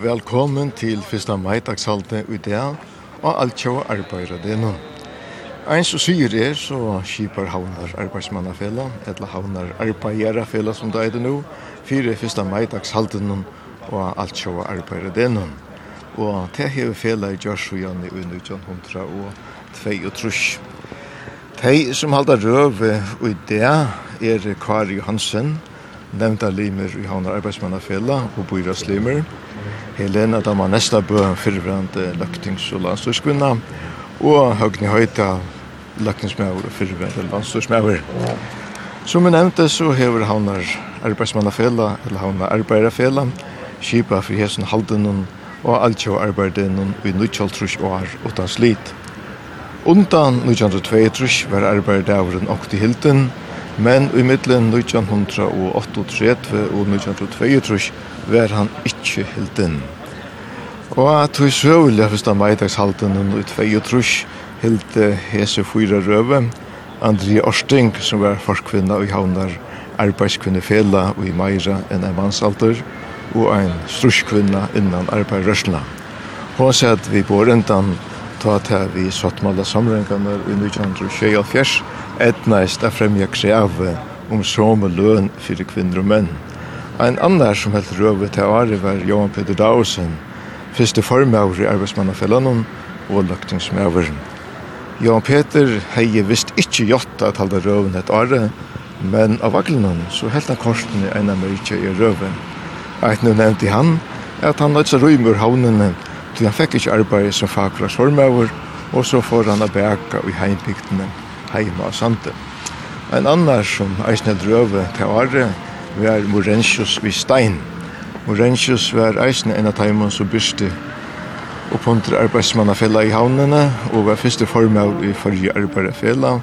Velkommen til 1. maidagshalte i dag og alt kjø arbeider det nå. Ein som sier er, så skipar havnar arbeidsmannafela, eller havnar arbeiderafela som det er det nå, fire fyrsta maidagshalte nå og alt kjø arbeider det nå. Og det hever fela i Gjørsujane i 1900 og 22. De som halda røve i det er Kari Hansen, nevnta limer i Havnar Arbeidsmannafella og Bøyras limer. Helena Dama Nesta Bø, fyrvrande løktings- og landstøyskvinna, og Høgni Høyta, løgtingsmæver og fyrvrande landstøysmæver. Som vi nevnte, så hever Havnar Arbeidsmannafella, eller Havnar Arbeiderfella, kipa for hesen haldenon og altjå arbeidenon i nøytjoltrus år utan slit. Undan 1922 var arbeidavren okti hilden, Men i middelen 1938 og 1932 var han ikke helt inn. Og at vi søvelig først av meidagshalten i 1932 helt hese fyra røve, André Orsting, som var forskvinna og havnar arbeidskvinnefela og i meira enn en mannsalter, og ein struskvinna innan arbeidsrørsla. Hun sa at vi bor enda ta til vi sattmalla samrengarna i 1924, etnaist a fremja kreave om som løn fyrir kvinner og menn. Ein annar som helt røve til Ari var Johan Peter Dausen, fyrste formavr i arbeidsmannafellanon og løgtingsmavren. Johan Peter hei visst ikkje jotta at halda røven et Ari, men av vaglinan så helt han korsen i eina mykje i røven. Eit nu nevnti han at han løtsa røymur havnene til han fekk ikkje arbeid som fagflagsformavr, og så får han a bæka i heimbygdene heima av Sande. En annar som eisne drøve til åre var Morensius vid Stein. Morensius var eisne en av teimen som byrste oppundre arbeidsmannafella i havnene og var første form av i forrige arbeidsfella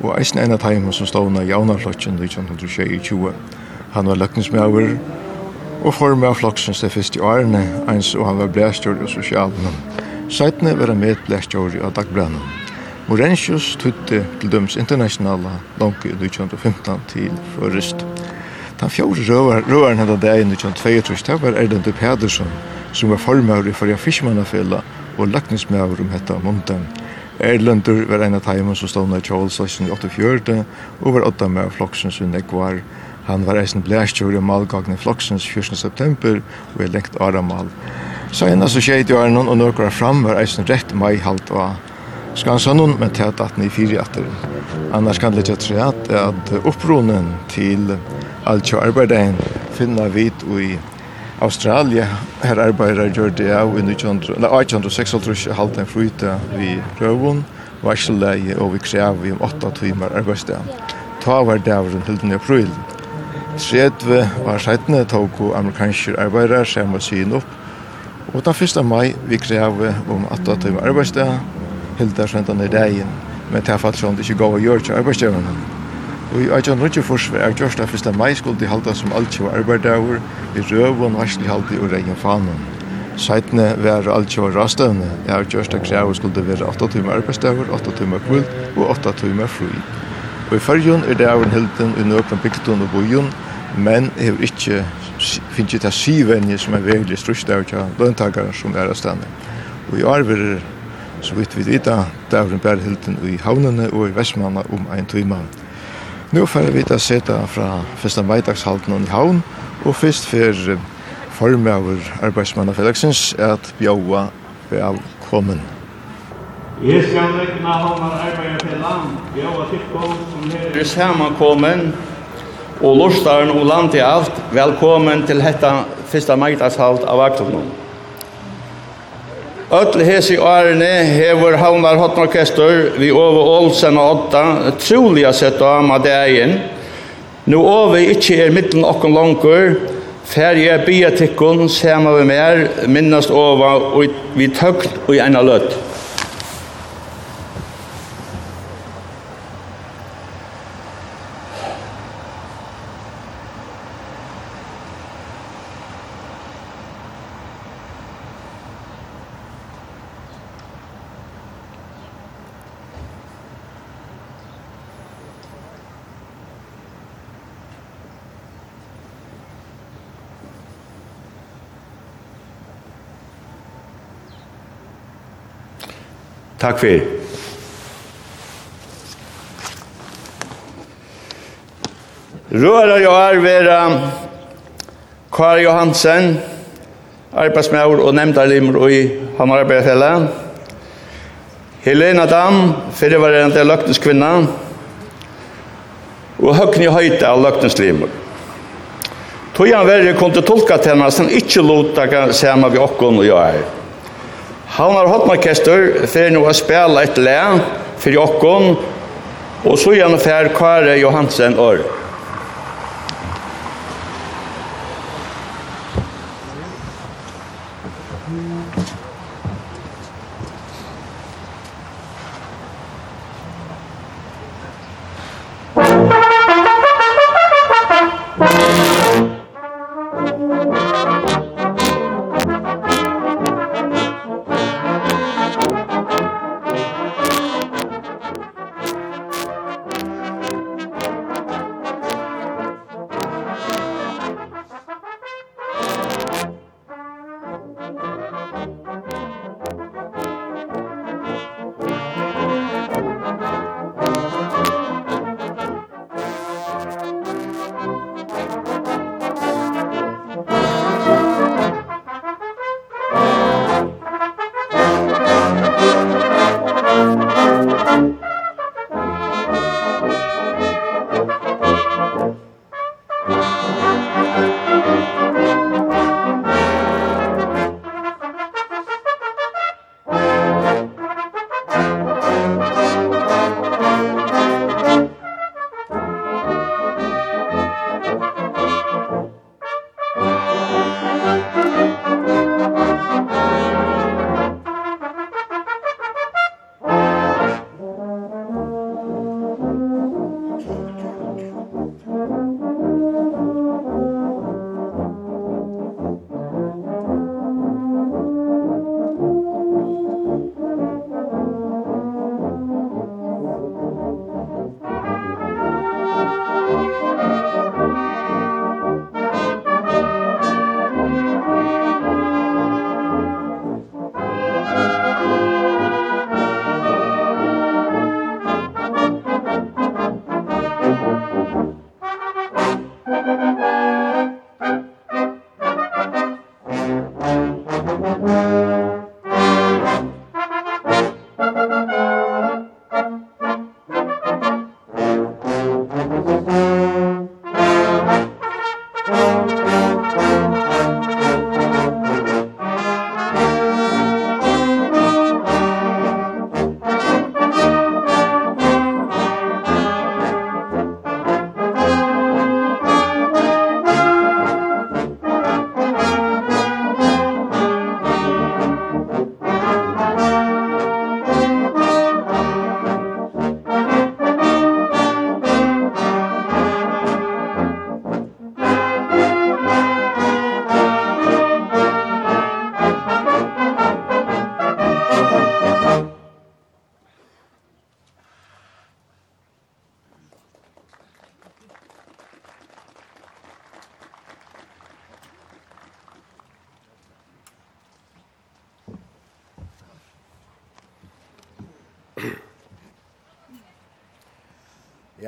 og eisne en av teimen som stående i avnarflokken i 1920. Han var løkningsmauer og form av floksens det første årene, eins og han var blæstjord og sosialen. Seitne var han med blæstjord av dagbrannet. Morentius tutte til døms internationala langt i 1915 til først. Den fjorde røveren røver hadde det i 1922, det var Erlend Pedersen, som var formøver i Førja Fiskmannafella og lagningsmøver om hette Monten. Erlendur var en av teimen som stod i Charles 84, og var åtta med Floksens og Negvar. Han var eisen blæstjord i malgagn Floksens 14. september og er lengt aramal. Så en av så skjeit i Arnon og nokra fram var eisen rett mai halt av skansan hon med tät att ni fyra efter. Annars kan det ju tro att att uppronen till alltså arbeten finna vit i Australia her arbeider gjør det av i Nujondro. halte en fruta vi rövon varselleie og vi krev vi om 8 timer arbeidsdag Ta var dævren til den april. Tredje var sættene tog og amerikanske arbeidere som var syn opp. Og den 1. mai vi krev om 8 timer arbeidsdag hilda söndan i dagen men det er fall sånn det ikke gav å gjøre til arbeidsgjøvene. Og i har ikke forsvar, er gjørst av første mai skulle de halda som alt kjøy arbeidsgjøver, i røvun, varslig halde og regn fanen. Seitene var alt kjøy rastøvne, jeg har gjørs det krever skulle være 8 timer arbeidsgjøver, 8 timer kvult og 8 timer fri. Og i fyrjun er det av en hilden i nøkron bygdun og bojun, men hefur ikkje finnst ta syvenje som er veldig av kja løntakaren som er av. Og i arver Så vidt vi vita, dævren bærer hilden i havnene og i Vestmanna om ein tøyma. Nå får vi da seta fra fyrsta meidagshalden i havn, og fyrst for form av arbeidsmannafellagsins at bjaua velkommen. Jeg skal legge havnar land, bjaua tilkom som her er samankommen, og lorstaren og land i alt, velkommen til hetta fyrsta meidagshalden av Aktovnum. Öll hesi årene hever Havnar Hotnorkester vi Ove Olsen og Otta troliga sett av Madeien. Nu Ove ikki er mittlen okken langer, fer jeg biatikkon sema vi mer minnast Ove og vi tøkt og i ena løtt. Takk for. Røra jo er vera Kari Johansen, arbeidsmæur og nemndalimer i Hamar Helena Dam, fyrirvarende løgtenskvinna, og Høgni Høyta av løgtenslimer. Tøyan verre kunne tolka tennasen ikkje lotaka sema vi okkon og jeg er. Han har hatt markester fer nå å spela et le for jokkon, og så gjerne fer Kare Johansen Ørre.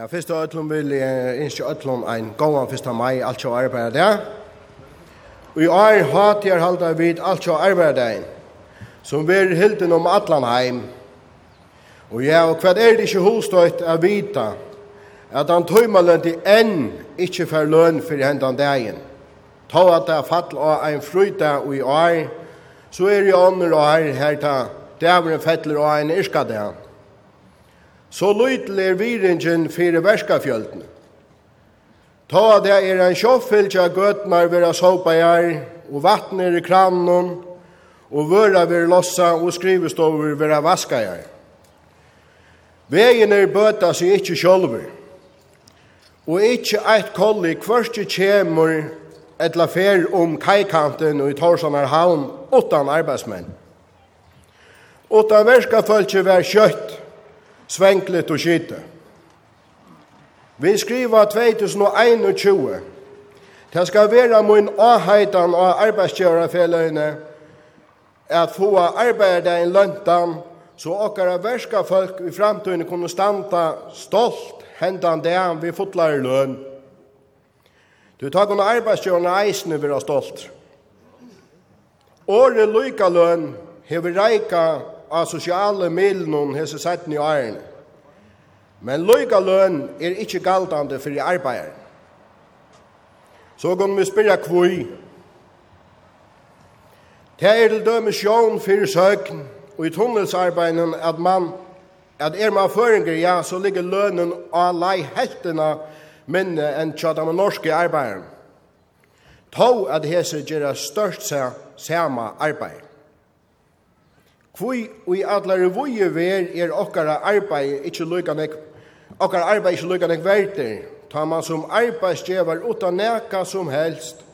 Ja, fyrst og ætlum vil jeg innskje ætlum ein gåan fyrst av mai, alt sjå arbeid der. Og i år hat jeg halda vid alt sjå arbeid der, som vil hilden om atlan heim. Og ja, og hva er det ikke hostøyt a vita, at han tøymalandi enn ikkje fer løn fyrir hendan dagen. Ta at det er fall av ein fruita og i år, så er det andre år her ta, det er en fettler og ein irskadag så lytel er viringen fyrir verskafjöldene. Ta det er en sjoffylkja gøtnar vera såpajar, og vattner i kranen, og vøra vera lossa og skrivestover vera vaska vaskajar. Vegin er bøta seg ikkje sjolver, og ikkje eit kolli kvørste kjemur etla fer om kajkanten og i Torsanar havn utan arbeidsmenn. Utan verska fölkje vær kjøtt, svenklet og skyte. Vi skriver 2021. Det skal være min avheitan av arbeidsgjørerfellene at få arbeide i løntan så okkara verska folk i framtiden kunne standa stolt hendan det vi fotlar i løn. Du tar kunne arbeidsgjørerne eisene er stolt. Åre lyka løn hever reika av sosiale milen hese setten i årene. Men loika løn er ikkje galtande fyrir arbeider. Så kan vi spyrja kvui. Det er til døme sjån fyrir søkn og i tunnelsarbeiden at man at er man føringer, ja, så ligger lønnen av lei heltene minne enn tjata med norske arbeideren. Tå at hese gjerra størst seg sama arbeid. Kvoi i allar voje ver er okkara arbeid ikkje lukka nek okkara arbeid ikkje lukka nek verter. Ta man som arbeidsgjevar utan neka som helst.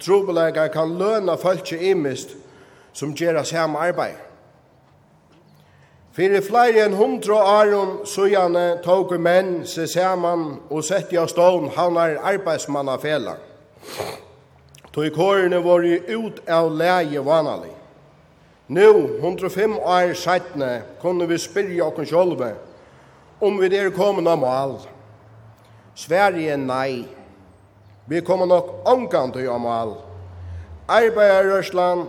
Trobelega kan løna falskje imist som gjeras heim arbeid. Fyrir flere enn hundra árum sujane tog menn se saman og sett i stån havnar arbeidsmannafela. Tog kårene våre ut av leie vanalig. Nu, 105 år sættene, kunne vi spyrja okkur sjolve om vi er kommet av mal. Sverige nei. Vi kommer nok omgang til av mal. Arbeiderrørsland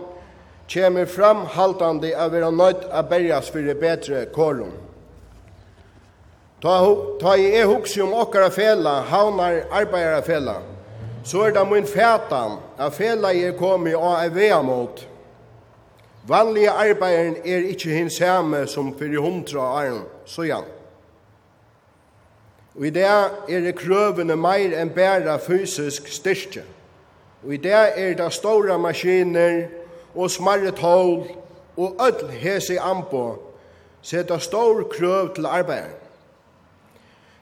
kommer framhaltande av vera nøyt av berjas fyrir betre kårum. Ta, ta i e huksi om okkara fela, havnar fela, så er det min fætan, at fela er kommet av vea mot. Vanlige arbeideren er ikkje hins samme som fyrir hundra åren, så ja. Og i det er det krøvene meir enn bæra fysisk styrke. Og i det er det store maskiner og smarre tål og öll hese ambo seta stor krøv til arbeideren.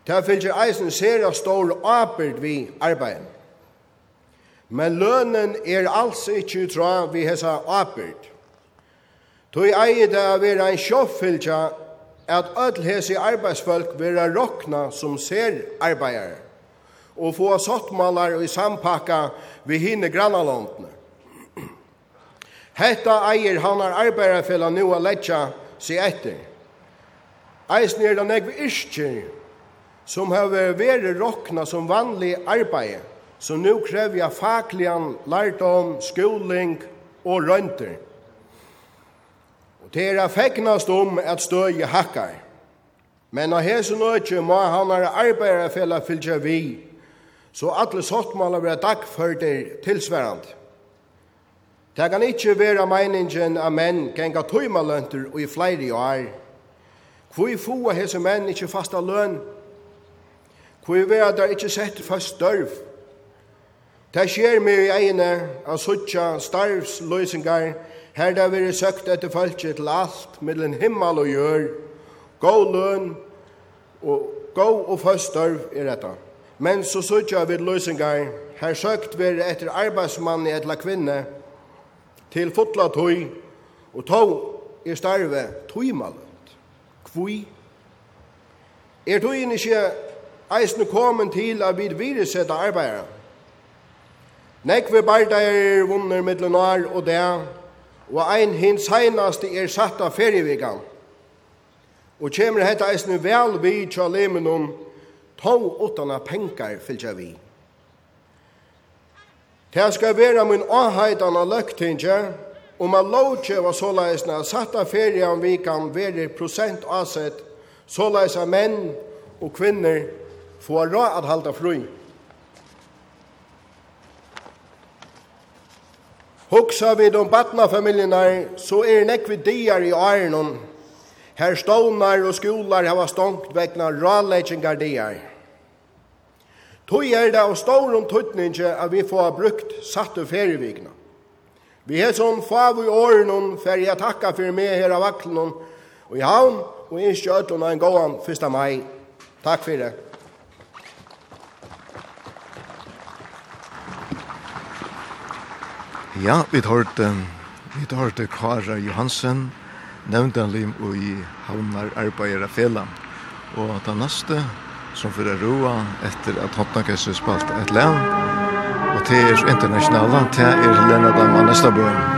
Det finnes eisen sera stor arbeid vi arbeideren. Men lønnen er altså ikke utra vi hesa arbeid. Tui eie det er vera ein sjåfylgja at öll hesi arbeidsfolk vera rokna som ser arbeidare og få sottmalar i sampakka vi hinne grannalåndene. Hetta eier hanar arbeidarfella nu a letja seg etter. Eisen er det negve iskir som hever vera rokna som vanlig arbeid, som nu krevja faklian, lærdom, skoling og rønter til er fegnast om at støye hakkar. Men av hese økje må han har arbeiderfella fylgja vi, så alle sottmåler vera dagførter tilsværand. Det kan ikkje vera meningen av menn genga tøymalønter og i flere år. Hvor få hese menn ikkje fasta løn? Hvor er der ikkje sett fast dørv? Det skjer med i egne av suttja starvsløysingar Her det veri søkt etter folket til alt, mellom himmel og jør, gå løn, og gå og føstørv er dette. Men så søkja vi løsingar, her søkt vi etter arbeidsmann i etla kvinne, til fotla tøy, og tog er starve tøymalet. Kvui? Er tøyen ikke eisne kommet til at vi viresetta arbeidere? Nekve der vunner middelen år og det, og ein hin seinaste er satt av ferievikan. Og kjemur hetta eisne vel vi tja lemenum, tog åttana penkar fylgja vi. Det skal være min avheitan av løgtingje, om at lovtje var såleisne satt av ferievigan vi kan være prosent avsett, såleis menn og kvinner får råd at halda frui. Hugsa vid om batnafamiljerna så er nekvi diar i ærenon. Her stånar og skolar hava stångt vegna råleggingar diar. Tøy er det av stårum tuttninge at vi får brukt satt og ferivigna. Vi er som fav i årenon for jeg takka for meg her av vaklenon og i havn og i skjøtlen en gåan 1. mai. Takk for det. Ja, vi hørte, vi hørte Kara Johansen, nevntanlim og i havnar arbeider av fela. Og det neste, som fyrir roa etter at Hotnakesset spalt et land, og det er internasjonala, det er Lena Dam Annestabøen.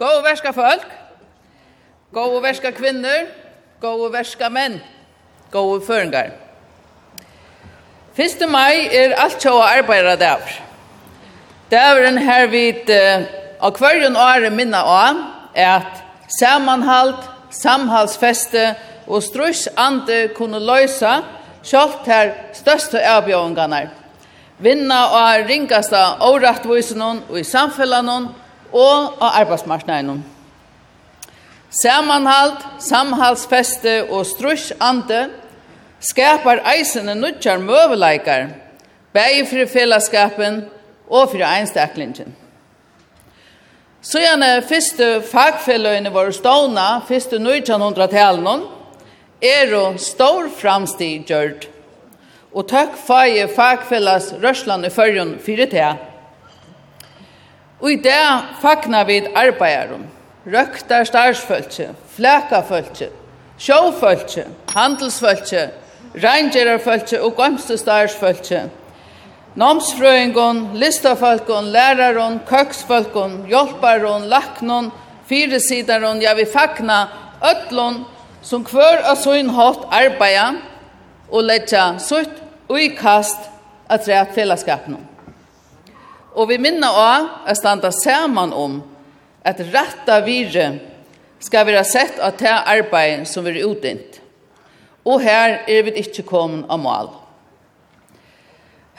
Gå verska folk, gå verska kvinner, gå verska menn, gå føringar. 1. mai er alt sjå arbeidra dagur. Dagurin her vit av uh, hverjun åre minna av at samanhald, samhalsfeste og strus ande kunne løysa sjalt her største avbjøringarnar. Vinna og ringasta årattvisenon og i samfellanon og av arbeidsmarknaden. Samanhalt, samhalsfeste og strus ande skapar eisene nutjar møveleikar, bæg for fellesskapen og for einstaklingen. Så gjerne første fagfelløyene var stående, første 1900-talen, er og stor framstig gjørt. Og takk fag fagfellas Røsland i førjen fire til. Og i det fagnar vi arbeideren, røkter starsfølse, flækafølse, sjåfølse, handelsfølse, rangerarfølse og gømstestarsfølse. Nomsfrøyngon, listafolkon, læraron, køksfolkon, hjelparon, laknon, fyresidaron, ja vi fagna, öllon, som kvør av sin hatt arbeida og letja sutt og kast at rea fellesskapen. Og vi minna av at standa saman om at retta vire skal være sett av det arbeid som vi er utdint. Og her er vi ikke kommet av mål.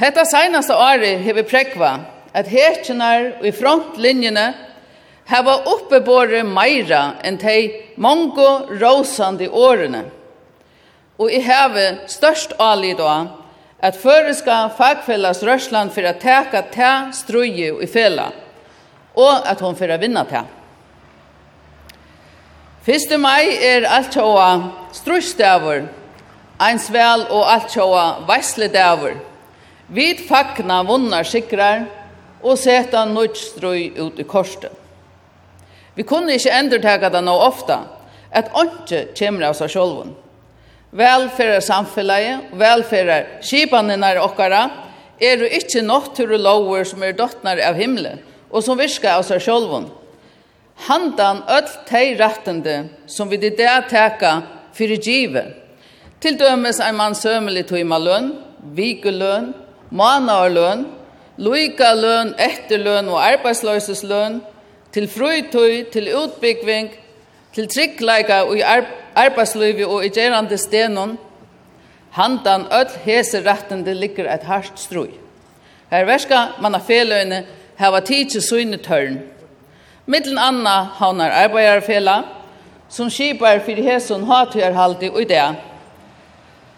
Hetta seinaste året har vi prekva at hekjenar og i frontlinjene hava oppebore meira enn tei mongo rosande årene. Og i heve størst alid da at føreska fagfellas Røsland for å teka te struje i fela, og at hon for å vinna te. 1. mai er alt sjåa strujstavur, eins vel og alt sjåa veisledavur. Vid fagna vunnar sikrar og seta nødstrøy ut i korset. Vi kunne ikke endurtega det nå ofta, at åndsje kommer av seg sjolven. Velferder samfunnet, velferder skipanene okkara, er jo ikke nåttur og lover som er dottnar av himmelen, og som virka av seg sjolven. Handan öll tei rattende som vi det der teka fyrir givet. Til dømes ein mann sømelig tøyma løn, vikeløn, manarløn, loika løn, etterløn og arbeidsløysesløn, til frøytøy, til utbyggving, til tryggleika og i arbeidsløyvi og i gjerande stenon, handan öll hese rattende ligger et hardt strøy. Her verska manna feløyne hava tidsi søyne tørn. Middelen anna haunar arbeidarfela, som skipar fyrir hesun hatøyarhaldi og i det,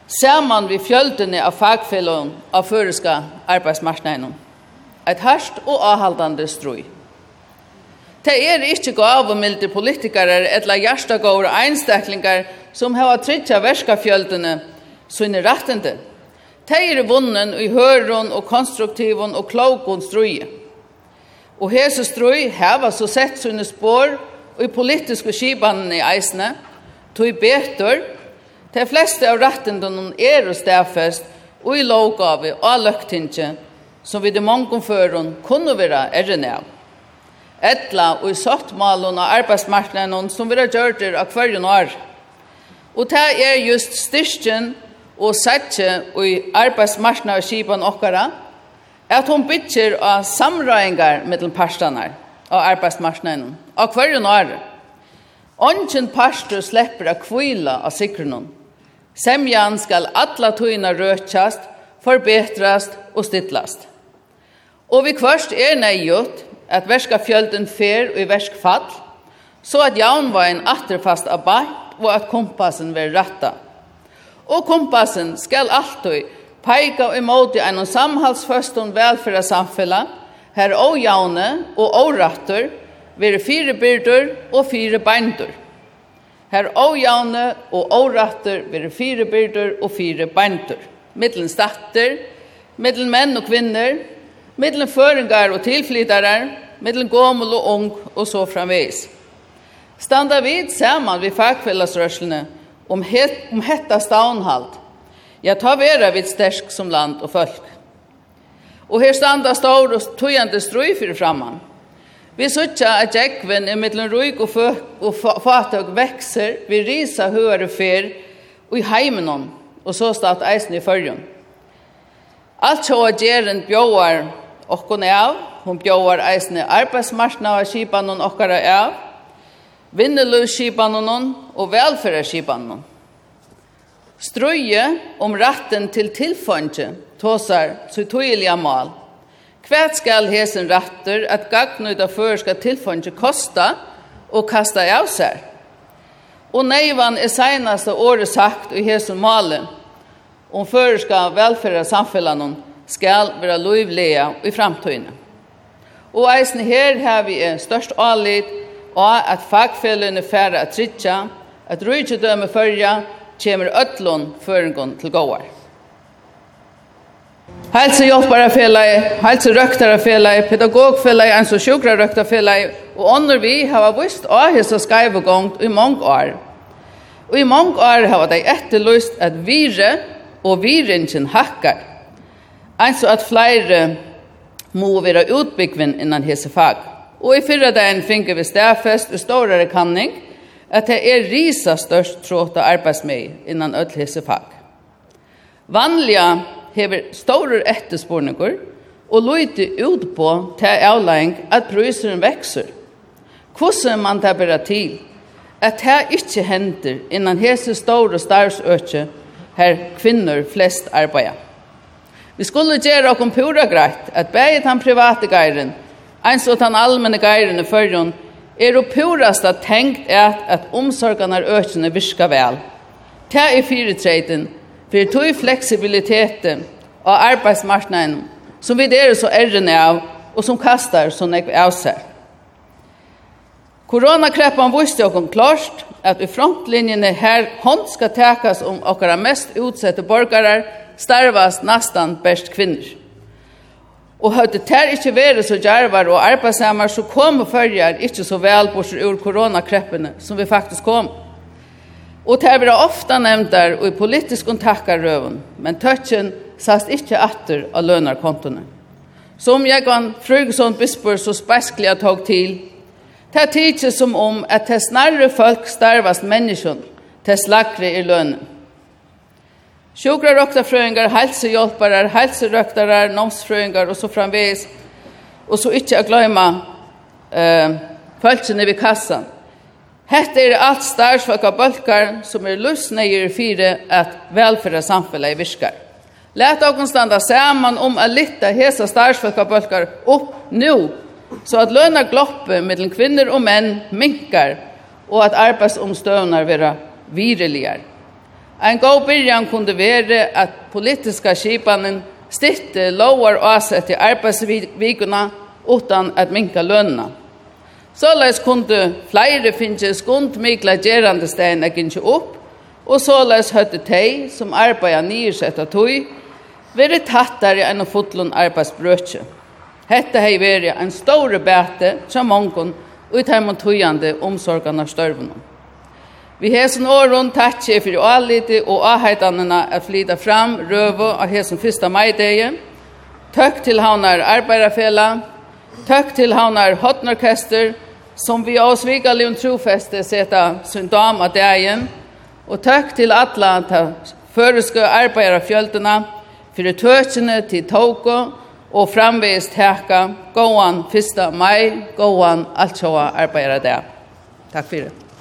saman vi fjöldene av fagfellon av føreska arbeidsmarsneinen. Et hardt og avhaldande strøy. Det er ikke gavumilde politikere eller hjertegård einstaklingar som har trytja verskafjöldene sine rettende. Det er vunnen i høren og konstruktiven og klokon strøye. Og hese strøy har så sett sine spår og i politiske skibanene i eisene, tog betur, de fleste av rettendene er og stedfest og i lovgave og løktinge, som vi de mange føren kunne være ærende av etla og i sottmalen av arbeidsmarknaden som vi har gjort det av hver år. Og det er just styrsten og setje og i arbeidsmarknaden av kipan okkara, at hun bytter av samrøyngar mellom parstene av arbeidsmarknaden av hver år. Ongen parster slipper av kvila av sikrunnen. Semjan skal alla tøyna røtjast, forbetrast og stittlast. Og vi kvørst er nøyjot at verska fjölden fer og i versk fall, så at jaunveien atterfast av bant og at kompassen ver ratta. Og kompassen skal alltid peika og imot i en samhalsføst og velfæra samfella, her og jaune og åratter, vere fire byrdur og fire beindur. Her og jaune og åratter vere fire byrdur og fire beindur. Middelen statter, middelen menn og kvinner, middelen føringar og tilflytarar, middelen gommel og ung og så framvis. Standa vid saman vid fagfellasrørslene om, het, om hetta stavnhalt. Ja, ta vera vid stersk som land og folk. Og her standa stor og tøyande strøy fyrir framman. Vi sutja at jekven i mittlen ruik og, og fatøk vekser, vi risa høyre fyr og i heimenon, og så stat eisen i fyrjon. Alt sjå at gjeren bjóar okkon av, hon bjóar eisne arbeidsmarsna av skipanon okkara av, vinneløskipanon og velferdarskipanon. Strøye om ratten til tilfønge, tåsar sytøyeliga mal. Hvert skal hesen ratter at gagnøyda førska tilfønge kosta og kasta av seg. Og neivan er seinaste året sagt i hesen malen om førska velferdarsamfellanon, skal være løyvlega i framtøyne. Og eisen her har vi en størst alit og at fagfellene færre at tritja, at rujtjedømme førja, kommer ötlun føringen til gåar. Helse hjálpara felagi, helse røktara felagi, pedagog felagi, ens så sjukra røkta felagi, og ånder vi har vist av hessa skaivugongt i mange år. Og i mange år har dei etterlyst at vire og viringen hakkar. Eins og at flere må være utbyggven innan hese fag. Og i fyrre dagen finner vi stedfest og større kanning at det er risa størst tråd og arbeidsmøy innan ødel hese fag. Vanliga hever større etterspårninger og løyte ut på til avlæring at prøyseren vekser. Hvordan man tar bare til at det ikke hender innan hese større starvsøkje her kvinner flest arbeider. Vi skulle gjøre oss pura greit at begge den private geiren, eins og den allmenne geiren i førjon, er og at tenkt at, at omsorgene er økene virka vel. Det er fyretreiten, for tog fleksibiliteten og arbeidsmarknaden som vi er så ærende av og som kastar så nek av seg. Koronakrepan viste okkom klart at i frontlinjene her hånd skal tekas om okkara mest utsette borgarar starvast nästan bäst kvinnor. Og høyde ter ikkje vere så djervar og arbeidsamar, så kom og følger ikkje så vel bort ur koronakreppene som vi faktisk kom. Og ter vi ofta nevnt der og i politisk kontakkar røven, men tøtjen sast ikkje atter av lønarkontone. Som jeg kan Frugesson bispor så speskelig jeg tog til, ter tidsi som om at det snarre folk starvast menneskjon, det slakre i lønnen. Sjukra røktarfrøyngar, helsehjálparar, helserøktarar, nomsfrøyngar og så framvis. Og så ikkje å gløyma eh, fölkene vid kassan. Hette er alt starsfaka bølkar som er lusneier fire at velfæra samfunnet virkar. Lät oss standa saman om a lytta hesa starsfaka bølkar upp nu så at løna gloppet mellan kvinner og menn minkar og at arbeidsomstøvnar vera vireligar. En god byrjan kunde være at politiska skipanen stitte lovar avsett i arbeidsvikuna utan at minka lønna. Såleis kunde flere finne skund mikla gjerande steina gynse opp, og såleis høtte tei som arbeida nyrsett av tog, veri tattare enn å fotlun arbeidsbrøtje. Hette hei veri en store bete som mongon ut heimot tøyande omsorgan av størvnum. Vi hesen åren takkje for avlite og avheitanene at flyta fram røve av hesen første meideie. Tøkk til havnar arbeiderfela, tøkk til havnar hotnorkester, som vi av svika Leon trofeste seta syndam av dagen, og takk til alla ta føreske arbeiderfjøltene, for tøkjene til Tåko og framvegis teka gåan 1. mai, gåan altsjåa arbeiderdag. Takk fyrir.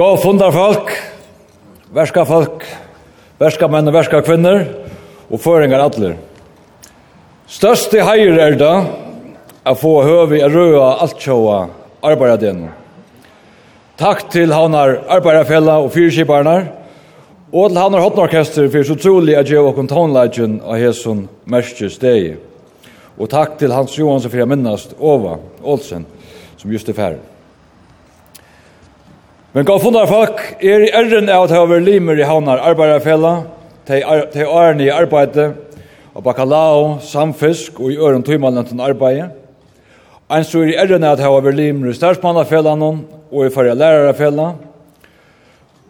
Gå fundarfolk, verska folk, verska menn og verska kvinner, og føringar atler. Størst i heier er da, a få høvi a røa altsjåa arbeidadene. Takk til havnar arbeidafella og fyrkiparnar, og til havnar hotnorkester for så trolig a jeg og kontonleitjen av hesson merskje steg. Og takk til Hans Johansson for a minnast Ova Olsen, som just er færre. Men gav fundar folk er i ærren av at hava limer i havnar arbeidarfella, til årene i arbeidet, og bakalao, samfisk og i øren tøymalen til arbeidet. Ein så er i ærren av at hava limer i stærsmannafellanen og i færre lærerfella.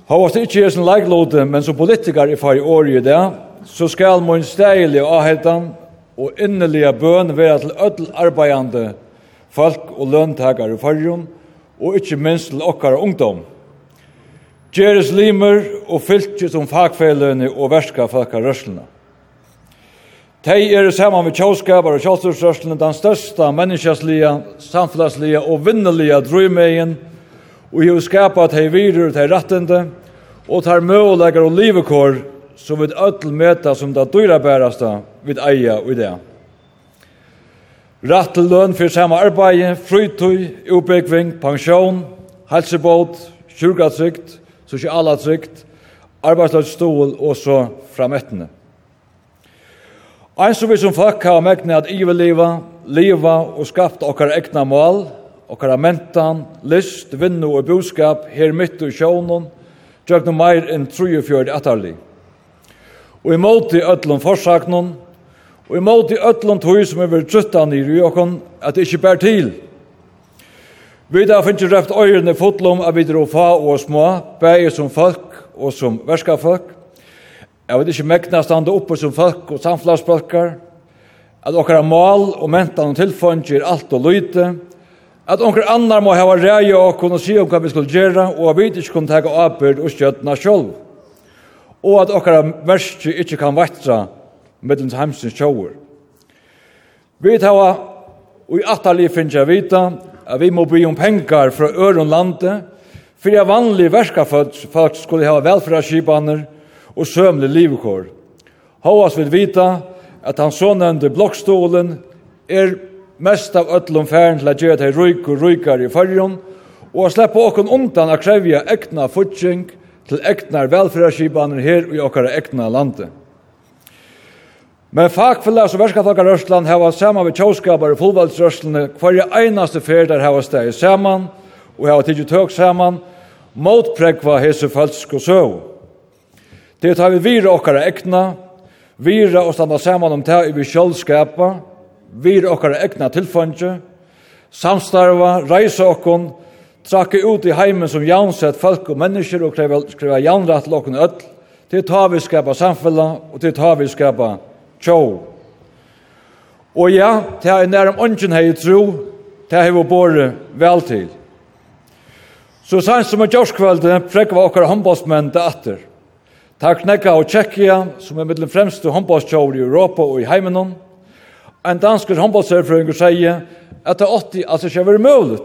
Hava det ikke er sin leiklode, men som politiker i farja år i det, så skal mun steilig avheltan og innelige bøn være til ødel arbeidande folk og løntakere i farjon, og ikke minst til okkar ungdom. Gjeres limer og fylkes som fagfelene og verska folkarørslene. Tei er saman med tjóskapar og tjósturstrørslen den størsta menneskjasliga, samfunnslige og vinnelige drøymegin og hefur skapa tei virur tei rattende og tei møgulegar og livekår som við ødel meta som det dyra bærasta við eia og idea. Ratt til løn for samme arbeid, frytøy, utbyggving, pensjon, helsebåt, sjurgatrykt, sosiala trygt, arbeidsløsstål og så framettene. Ein som vi som folk har mekne at iveleva, leva og skapt okkar egna mål, okkar mentan, list, vinnu og boskap her mitt i sjånen, drøgnu meir enn 34 attarli. Og i i öllum forsaknun, og i i öllum tog som er vi truttan i ryokon, at det ikkje bær til, Vi da finnes røft øyrene fotlom av videre og fa og små, bæge som folk og som verskafolk. Jeg vet ikke mekna standa oppe som folk og samflagsfolkar, at okkara mal og mentan og tilfond er alt og lyte, at okkar annar må hava rei og kunne si om hva vi skulle gjøre, og at vi ikke kunne tega avbyrd og skjøtna sjolv, og at okkara merskje ikke kan vatsa mellom heimsins sjåur. Vi tar og i atalli finnes jeg vita, at vi må bli om pengar fra øren landet, for jeg vanlig verskafødt skulle ha velferdsskipaner og sømle livkår. Håas vil vita at han så nevnte blokkstolen er mest av øtlom færen til å gjøre det røyk og røykar i fargen, og å slippe åkken undan å krevje ekna futsing til egnar velferdsskipaner her i åkere ekna landet. Men fagfellas og verskafakarørslan hava saman við tjóskapar og fullvaldsrørslene hver einaste fer der hava steg saman og hava tidsi tøk saman motpregva hese falsk og søv. Det tar vi vira okkara ekna, vira og standa saman om teg vi sjálfskapa, vira okkara ekna tilfangje, samstarva, reisa okkon, trakke ut i heimen som jansett folk og mennesker og kreva, kreva janrat til okkon öll, det tar vi skapa samfella og det tar vi skapa tjå. Og ja, det er nærum ånden hei tro, det hei vi båret vel til. Så sanns som er gjørskvelden, prekka vi okkar håndbollsmenn det atter. Takk nekka og Tjekkia, som er mittlen fremste håndbollstjåver i Europa og i heimenon. En dansker håndbollserfrøyngur sier at det 80 altså ikke er mulig.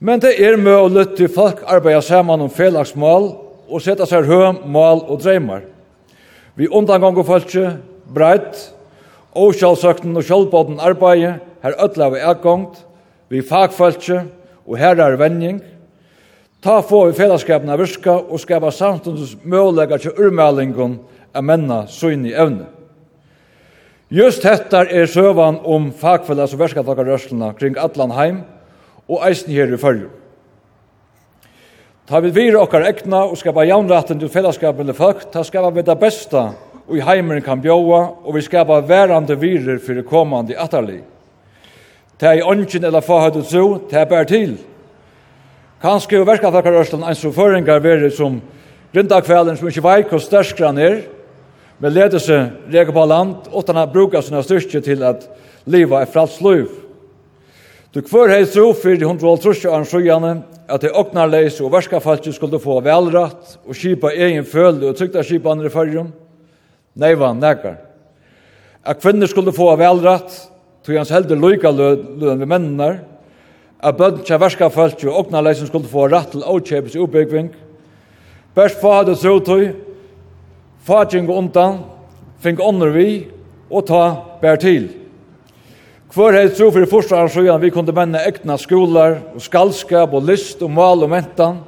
Men det er mulig til folk arbeider saman om felagsmål og setter seg høy, mål og dreymar. Vi undanganger folk, breit, og sjálfsøkten og sjálfbåten arbeid, her ødla vi ergångt, vi fagfølse, og her er vending. Ta få vi fellesskapene virka, og skapa samstundens møvlega til urmeldingen av menna søgn i evne. Just dette er søvan om fagfellas og verskaptakarrørslene kring Atlanheim, og eisen her i fyrju. Ta vi vire okkar egna og skapa jaunratten til fellesskapene folk, ta skapa vi det besta og i heimeren kan bjóa, og vi skapa verande virer fyrir komandi atarli. Det i ånden eller fahøyde tro, det er bare til. Kanskje jo verka takkar Ørsland eins og føringar veri som rindakvelden som ikke veik og han er, men leder seg reker på land, åttan han brukar sina styrke til at liva er frals liv. Du kvar hei tro fyrir 150 år sjøgjane at det åknar leis og verska falskje skulle få velratt og kipa egen følge og trygda kipa andre fyrrjum, Neiva, nekar. At kvinner skulle få av velrett, tog hans helder loika løn ved mennene, at bøtten til verska følt jo okna leisen skulle få rett til åkjøpes utbyggving. bærs få hadde trotøy, fa og undan, fink ånder vi, og ta bær til. Hvor hei tro for i første arrangeran vi kunne menne ekna skolar, og skalskap, og list, og mal, og mentan,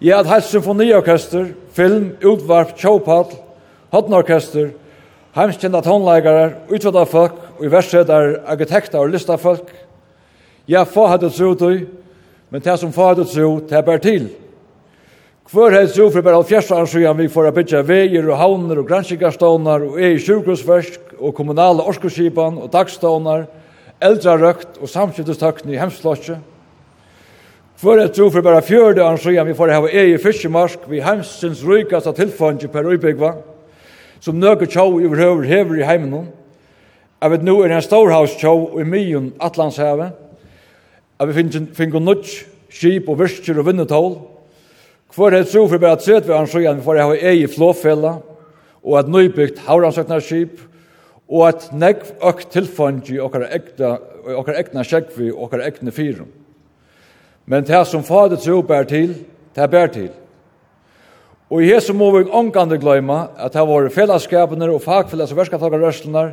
i at heit symfoniorkester, film, utvarp, tjåpall, hotnorkester, heimskjenda tonleikarar, utvada folk, og i versetar arkitekter og listafolk. Ja, få hadde tro du, men det som få hadde tro, det bær til. Hvor hadde tro for bare halvfjerds år siden vi får bytja veier og havner og granskikarstånar og ei sjukhusversk og kommunale orskoskipan og dagstånar, eldrarøkt og samskiftestøkken i hemslotje. Hvor hadde tro for bare fjørde år siden vi får hava ei fiskemarsk vi heimsins rykast av tilfanget per uibygva som nøkker tjau i overhøver hever i heimen hon. Jeg vet nå er det en storhaus tjau i myen Atlantshavet. Jeg vet finner finner nødt skip og virker og vinnetål. Hvor er det så for bare at vi har en for jeg har ei flåfella, og at nøybygd havransøkna skip, og at negv økt tilfang i okkar ekna sjekvi og okkar ekna fyrum. Men det som fadet tro bær til, det bær til. Og i hese må vi omgande gløyma at det var fellesskapene og fagfellas og verskaptakarrørslunar,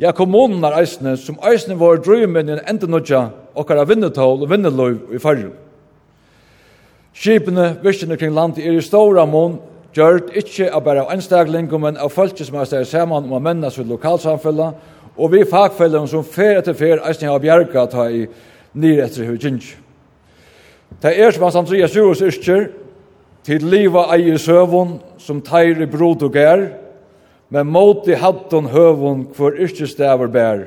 ja kommununar eisne, som eisne var drøymen i en endenutja okkara vinnetål og vinneløyv i fargen. Skipene, virkene kring landet er i stora mån, gjørt ikkje av bare av enstaglingum, men av folket som er steg saman om å mennes ved lokalsamfella, og vi fagfellene som fer etter fer eisne har bjerga ta i nyr etter hver Det er som han samtidig er yrkjer, Tid liva eie søvun, som teire brod og gær, men måti hatton høvun hver yrkestavar bær.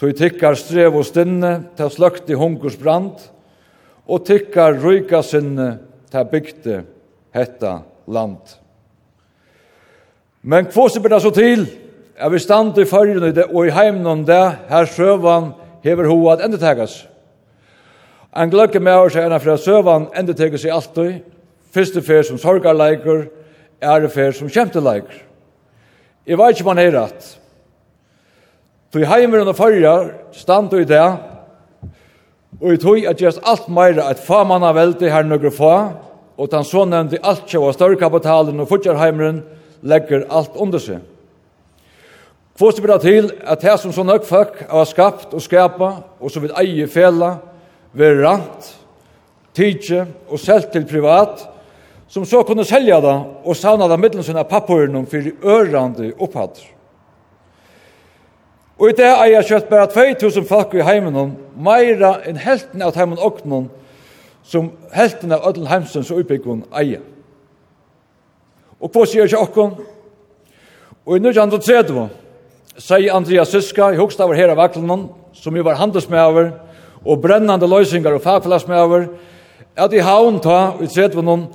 Tøy tikkar strev og stinne, ta sløkt i hunkurs brand, og tikkar ryka sinne, ta bygde hetta land. Men kvå så blir så til, er vi stand i fyrrene og i heimnån det, her søvan hever hoa at endetegas. En gløkke med oss er enn fra søvan endetegas i altøy, Fyrste fer som sorgarleikur, ære fer som kjemteleiker. Jeg vet ikke om han er rett. Tog heimeren og farger stand i det, og i tog at gjøres alt meira at faman av veldig her nøkker få, og den så nevnte alt kjøy av større kapitalen og fortjørheimeren legger alt under seg. Få det bra til at det som så nøk folk har skapt og skapa, og som vil eie fela, være rant, tidsje og selv til privat, som så kunne selja det og savna det middelen sina pappuren for ørande opphatt. Og i det er jeg kjøtt bare 2000 folk i heimen om, meira enn helten av heimen åknen, som helten av ødel heimsens og utbyggen eier. Og på sier ikke okken, og i 1930, sier Andreas Syska, i hokstavar her av Aklenon, som jo var handelsmøver, og brennande løysingar og fagplassmæver, at i havn ta, i 30 noen,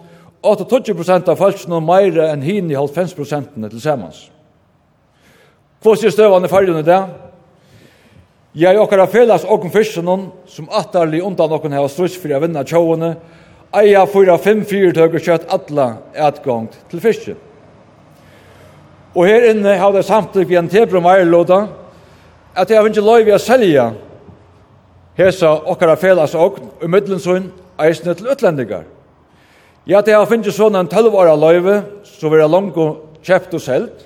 8-20% av falskene meire enn hin i 90% til samans. Hva sier støvane fargen i det? Ja, okkar okkara felas okkur fyrstenon, som attarlig undan okken heva struss fyrir a vinna tjóene, eia fyra fem fyrtøk og kjøtt atla etgångt til fyrste. Og her inne har det samtidig vi en tebro meirlåda, at jeg har ikke lov i å selja hesa okkar okkara felas okken, og middelen eisne til utlendingar. Ja, det har finnst sånn en 12 år løyve, så vi jeg langt og kjøpt og selt.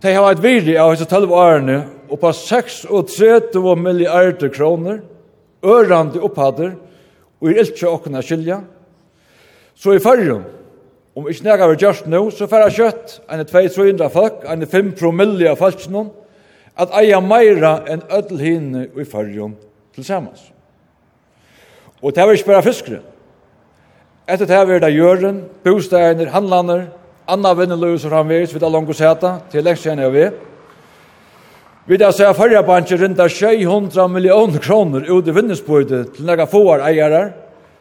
Det har vært virkelig av disse 12 årene på 36 milliarder kroner, ørande opphader, og er ikke åkne skilja. Så i fyrrum, om ikke nega vi gjørst nå, så færre kjøtt, enn 200 folk, en 5 promille av falskene, at eia meira enn ødelhinne i fyrrum til samans. Og det var ikke bare fiskeren, Etter det her er det gjøren, bostadene, handlander, anna vinneløs og framvis, vi tar langt å seta, til lengst kjenner jeg vi. Vi tar seg førre bansje rundt 600 millioner kroner ut i vinnesbøyde til nega fåar eiere,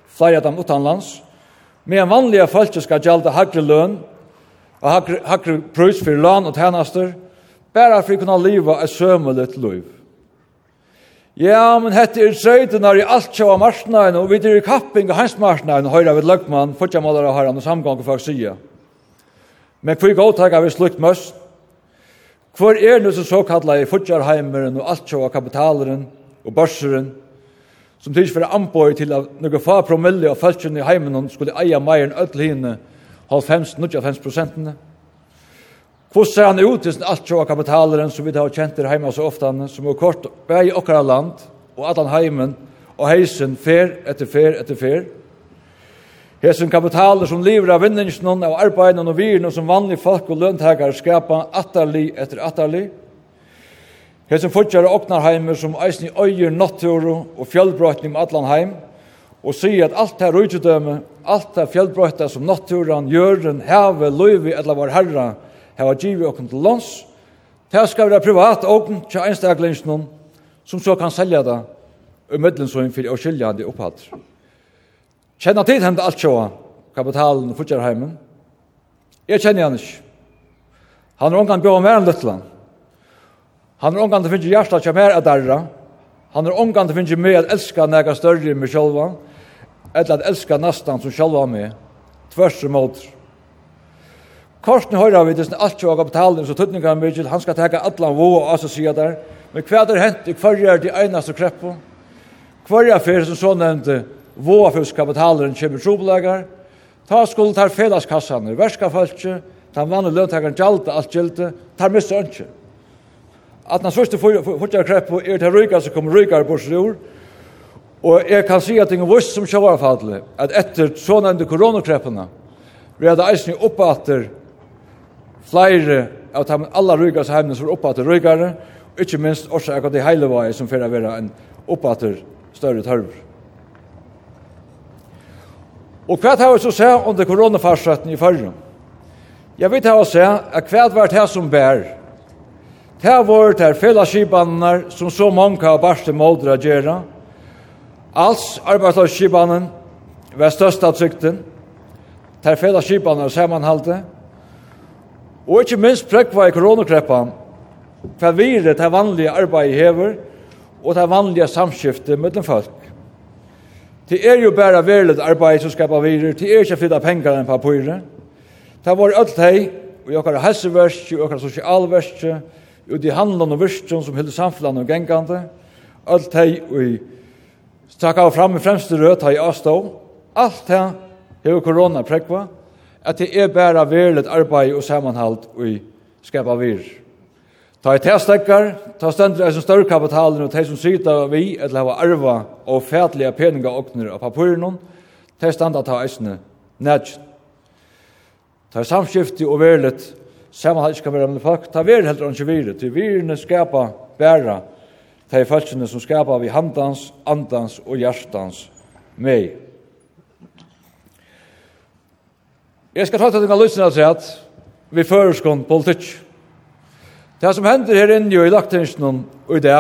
flere av dem utenlands. med en vanlige folk skal gjelda hakre løn, og hakre, hakre prøys for løn og tjenester, bare for å kunne leva et sømelig liv. Ja, men hette er trøytenar i alt sjåa marsnaen, og vi dyrir kapping av hans marsnaen, og av et løgmann, fortsatt måler har han og samgang for sida. Men hvor godtakar vi slukt møst? Hvor er det så såkalla i fyrtjarheimeren og alt sjåa kapitaleren og børseren, som tids for anbøy til at noen få promille av fæltsjen i heimen skulle eia meiren öll hine, halvfems, 95 prosentene? Hvordan ser han ut til alt sjå kapitaleren som vi har kjent her hjemme så ofte, som er kort vei i okkara land, og allan heimen, og heisen fer etter fer etter fer. Hesen kapitaler som lever av vinningsen av arbeidene og virene som vanlige folk og løntakere skapa atterlig etter atterlig. Hesen fortsatt og oknarheimer som eisen i øyer, natturo og fjellbrøtning med allan heim, og sier at alt her rujtidøme, alt her fjellbrøtta som natturan, jøren, heve, løyvi, eller vår herra, hava givi okkur til lands, det skal være privat okkur til einstaklingsen som så kan selja det og medlemsøyen fyrir å skilja det opphatt. Kjenner tid hende alt sjåa, kapitalen og fortjærheimen. Jeg kjenner han ikke. Han er omgang bjør mer enn Løtland. Han er omgang til å finne hjertet til mer darra. derra. Han er omgang til å finne at elska nega større enn meg eller at elska nastan som sjálva meg, tvers og måter. Korsen høyra vi til alt jo og betalen, så tøtninga er mykje, han skal teka allan vo og asa sida der. Men hva er hent i hverja er de einaste kreppo? Hverja fyrir som så nevnte voafyrskapitalen kjemur trobelegar, ta skuld tar felaskassane, verskafalkje, ta vann og løntakaren gjalda alt gjelda, tar missa ønskje. At na sørste fortjar kreppo er til rykar som kommer rykar borsrur, og jeg kan si at det er vurs som sjåvarfadle, at etter så nevnte koronakreppene, vi hadde eisning oppater Flere av de aller rygast heimene som er oppater rygare, og ikke minst også akkurat de heilevei som fyrir å være en oppater større tørver. Og hva har vi så sett under koronafarsretten i fyrrjum? Jeg vet hva å se at hva var det som bær. Det har vært her fellesskipanene som så mange har barst til måldre å gjøre. Alls arbeidsløsskipanen var størst av trykten. Det fellesskipanene og sammenhalte. Og ikke minst prekva i koronakreppan, hva vire det vanlige arbeidet hever, og det vanlige samskiftet mellom folk. Det er jo bare verlet arbeid som skapar virer, det er ikke flytta pengar enn papirer. Det var alt hei, og i okkar helseversk, og okkar sosialversk, og de handlande og virsten som hilder samfunnet og gengande, alt hei, og i stakka fram i fremste rød, hei avstå, alt hei, hei korona prekva, at det er bare verlet arbeid og sammenhalt i skapa vir. Ta i testekkar, ta stendur eisen større kapitalen og de som sida vi eller hava arva og fætliga peninga okner av papirinun, ta standa ta eisne nedj. Ta samskifti og verlet sammenhalt skal være med folk, ta ver heldur anki vire, til virene skapa bæra, ta i falskene som skapa vi handans, andans og hjertans mei. Jeg skal ta til denne løsene til at vi føreskånd politikk. Det som hender her inne i lagtingsen og i det,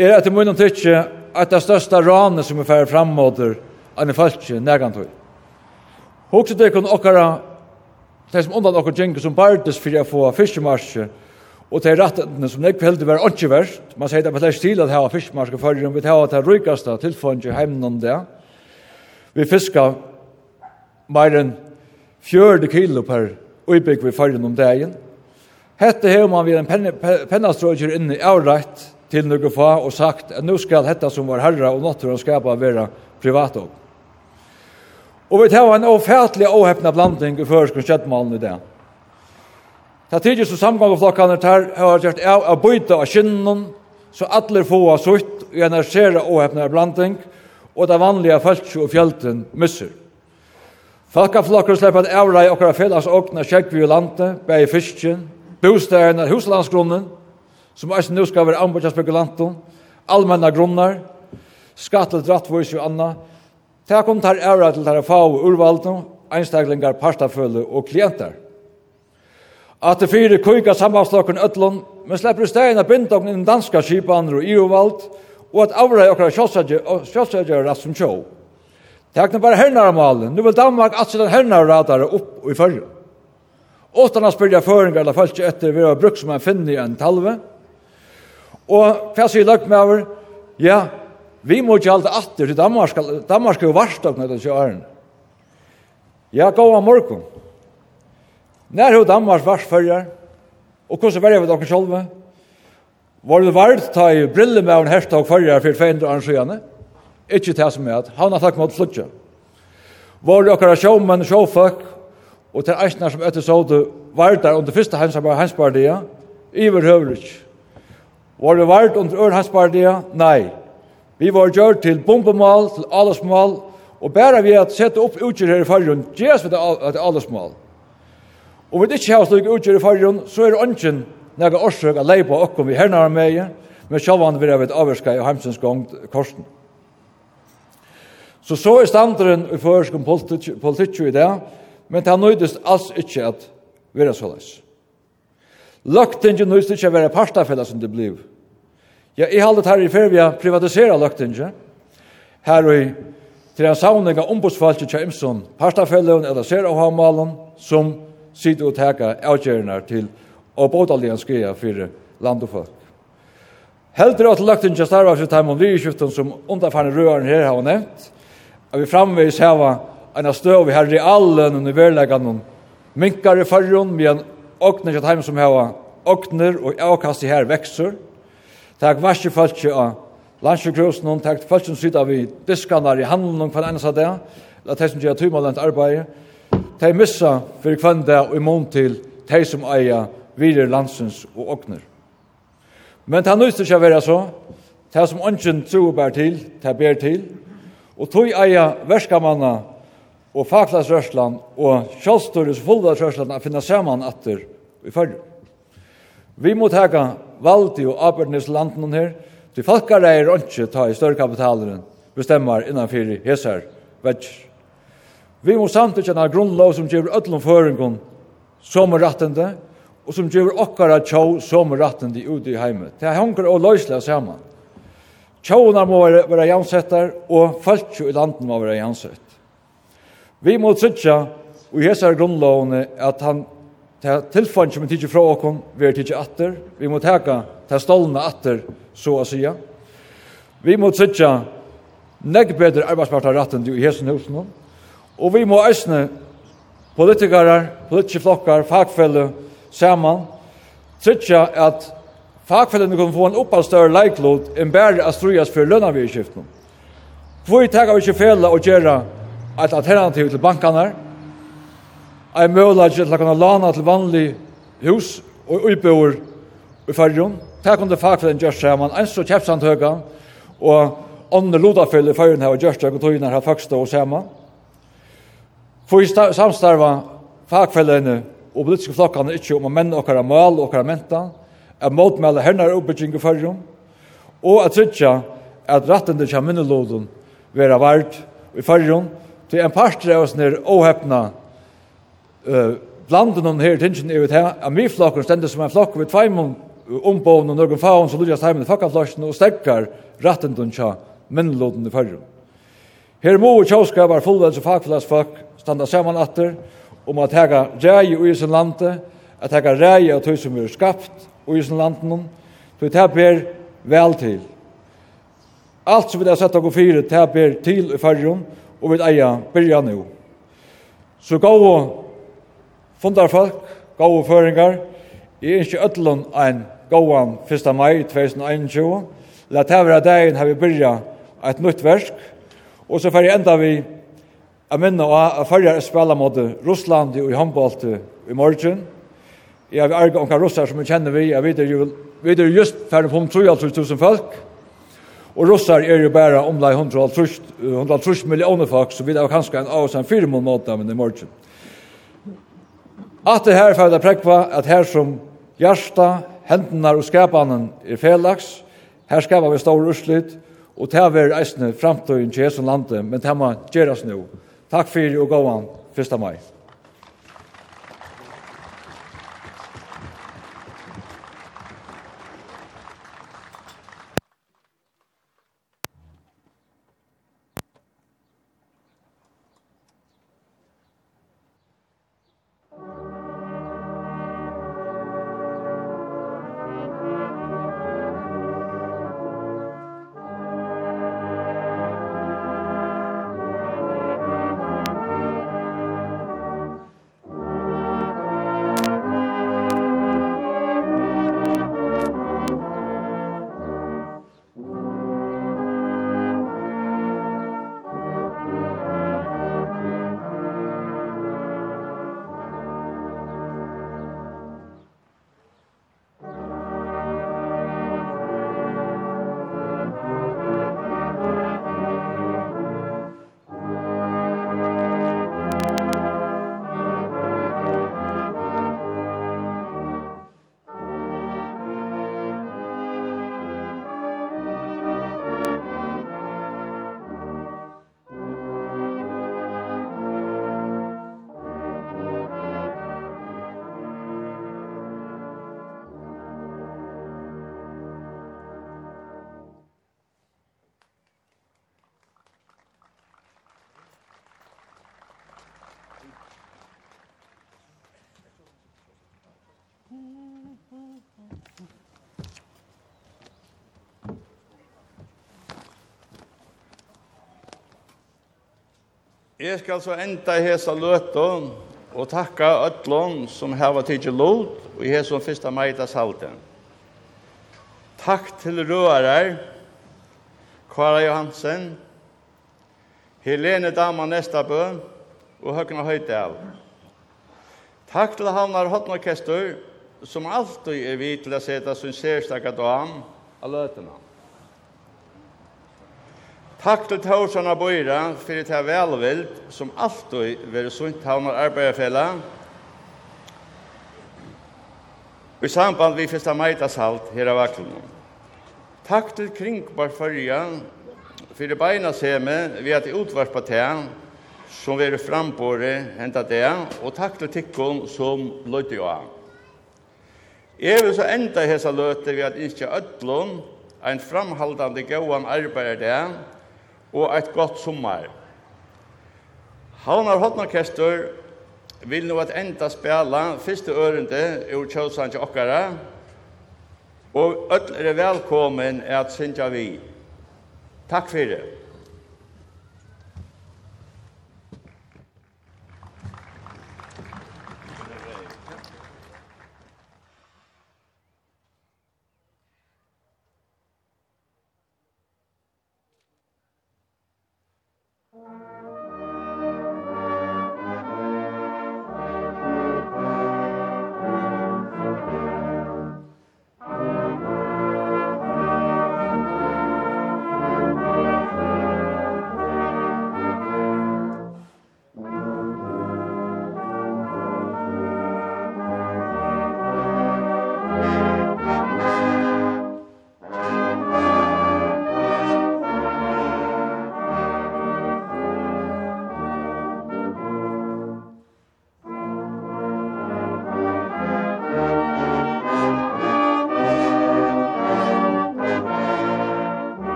er etter munnen tykje at det største ranet som vi færre fremmåter enn i falskje negantøy. Hoks det kun okkara, det som undan okkar djengu som bardes fyrir å få fiskemarsje, og det er rettene som nekve heldig var ikke verst. Man sier det på slags til at hava fiskemarsje fyrir, vi hava det rykaste tilfanget i heimen om det. Vi fiskar meir enn fjörde kilo per uibygg vi fargen om dagen. Hette har man vid en pen, inne i inne avrætt til noe fa og sagt at nå skal hetta som var herra og naturen skapa vera privat og. Og vi tar en ofætlig åhepna blanding i førskon kjøttmalen i det. Ta tidlig så samgangflokkene tar har gjort av å byta av skinnen så alle få sutt og energisere åhepna blanding og det vanlige folk og fjelten misser. Falkaflokkar slepp at okkar okkara åkna okna kjekvi i landet, bæg i fisken, bostæren, huslandsgrunnen, som eisen nu skal være anbordja spekulanten, allmenna grunnar, skattel drattvois og anna. Det kom tar avrai til tar fag urvalden, einstaklingar, partafølge og klienter. At det fire kuika sambandslokken ötlun, men slepp stegna bindokn innen danska kipaner og EU-vald, og at avrai okkara sjálfsægjara som sjálfsægjara Det hakna bara hörnar om allen. Nu vil Danmark at sedan hernar och radar upp i förr. Åttan har spyrja föringar eller folk etter vi har brukt som en finne i en talve. Og hva sier lagt med over? Ja, vi må ikke alltid atter til Danmark. Danmark er jo varst av knøyden til åren. Ja, gå av morgen. Nær har Danmark varst førjar. Og hvordan var det med dere selv? Var det varst ta i brille med en herstag førjar for 200 år siden? Ja. Ikke det som er at han har takk mot flutja. Våre okkara sjåmenn og sjåføk, og til eisner som etter sådde vardar under første henspardia, iver høvrig. Var det vard under ør henspardia, nei. Vi var gjør til bombemal, til aldersmal, og bare vi at sette opp utgjør her i fargen, gjes vi til aldersmal. Og vi ikke har slik utgjør i fargen, så er det ønsken når jeg årsøk at leipa okkom vi hernar med, men sjalvan vil jeg vet avvarska i heimsens gong korsen. Så så er standeren i førskum politikk i det, men det har nøydest alls ikke at vera såleis. Løgtinge nøyst ikkje vera partafella som det bliv. Ja, i halde her i ferie privatisera løgtinge, her og i til en savning av ombudsfalket til Imson, partafellene eller ser av hamalen, som sitter og teka avgjørende til å bådallige skreia for land og folk. Heldur at løgtinge starva for time om lyskiften som underfarne røren her har nevnt, at vi framvis hava en støv vi har i allen under verleggen minkar i fargen med en åkner til heim som hava åkner og avkast i her vekser takk varsi falskje av landsjøkrosen og takk falskje som sitter vi diskanar i handelen hver eneste det at de som gjør tymalent arbeid de missa for hver dag og i mån til de som eier videre landsens og åkner men det er nøyst ikke å være så det som ønsken tror bær til, det ber til. Og tog eia verskamanna og faklagsrørslan og sjálfstores fullvarsrørslan a finna saman atter i fyrir. Vi må teka valdi og arbeidnis landen her, til falkare er ikke ta i større kapitaleren bestemmar innanfyrir hesar vetsjer. Vi må samtidig grunnlov som gjør öllum føringun som er rattende, og som gjør okkara tjå som er rattende ute i heimet. Det henger og løsla saman. Tjåna må være jansettar, og folk i landen må være jansett. Vi må trytja, og i hessar grunnlovene, at han tilfann som vi tidsi fra okkom, vi er tidsi atter, vi må teka ta stolna atter, så å sia. Vi må trytja negg bedre arbeidspartar ratten i hessin husen, og vi må eisne politikarar, politiske flokkar, fagfelle, saman, trytja at Fagfellene kunne få en oppall større leiklod enn bare at strujas for lønnavirskiftene. Hvor tar vi ikke fela og gjøre et alternativ til bankene, Jeg møler ikke til å kunne lana til vanlig hus og utbøver i fargen. Det kunne fagfellene gjøre seg, man ens og kjepsantøyga, og andre lodafell i fargen her og gjøre seg, og tøyene her faktisk og sammen. For i samstarva fagfellene og politiske flokkene ikke om å menne okkara mål og okkara mentan, at motmæle hennar oppbygging i fyrrum, og at tryggja at rattende kja minnelodun vera vart i fyrrum, til en parter av oss nir åhepna uh, blanden hon her tingin er vi til at mi flokken stendur som en flokk vi tveimun ombån og nøkken faun som lujast heimen i fakkaflasjen og stekkar rattendun kja minnelodun i fyrrum. Her må tjóskapar fullvelds og fagfelagsfolk standa saman atter om at hega rei i sin lande, at hega rei av tøy som er skapt i sin landen, så det ber vel til. Alt som vi har sett av fire, det ber til i fargen, og vi eier byrja nå. Så gå og fundar folk, gå og føringar, jeg er ikke ødelen en gåan 1. mai 2021, la tævra dagen har vi byrja et nytt versk, og så fer enda vi a minna og a færre spela mot Russland i håndballet i morgen, Jeg har arga omkring russar som vi kjenner vi, jeg vet jo, vi er just færre på 3.000 folk, og russar er jo bare omlai 130 millioner folk, så vi er kanskje en av oss en fire måneder, men i morgen. At det her færre prekva, at her som hjärsta, hendene og skapanen er felaks, her skapar vi stor urslit, og det er eisne framtøyen til Jesu landet, men det må nu. nå. Takk er og gåan 1. mai. Jeg skal så enda i hesa løtten og takka ødlån som her tidsi lot og i hesa fyrsta meitas halten. Takk til rører, Kara Johansen, Helene Dama Nestabø og Høgna Høydal. Takk til Havnar Hotnorkester som alltid er vidt til å seta sin særstakka dam av løtene. Takk til Taursson og Bøyra for det velvild som alltid vil sunt havnar arbeiderfella i samband vi fyrsta meitas halt her av Aklunum. Takk til Kringbar Førja for det beina seme vi at i utvarspa tean som vi er frambore henta det og takk til Tikkon som løyte jo av. Jeg vil så enda hesa løte vi at innskja ötlun ein framhaldande gauan arbeider og eit godt sommar. Havnar Hornorkester vil nå at enda spela fyrste ørende ur til okkara, og öll er velkommen at synja vi. Takk fyrir det.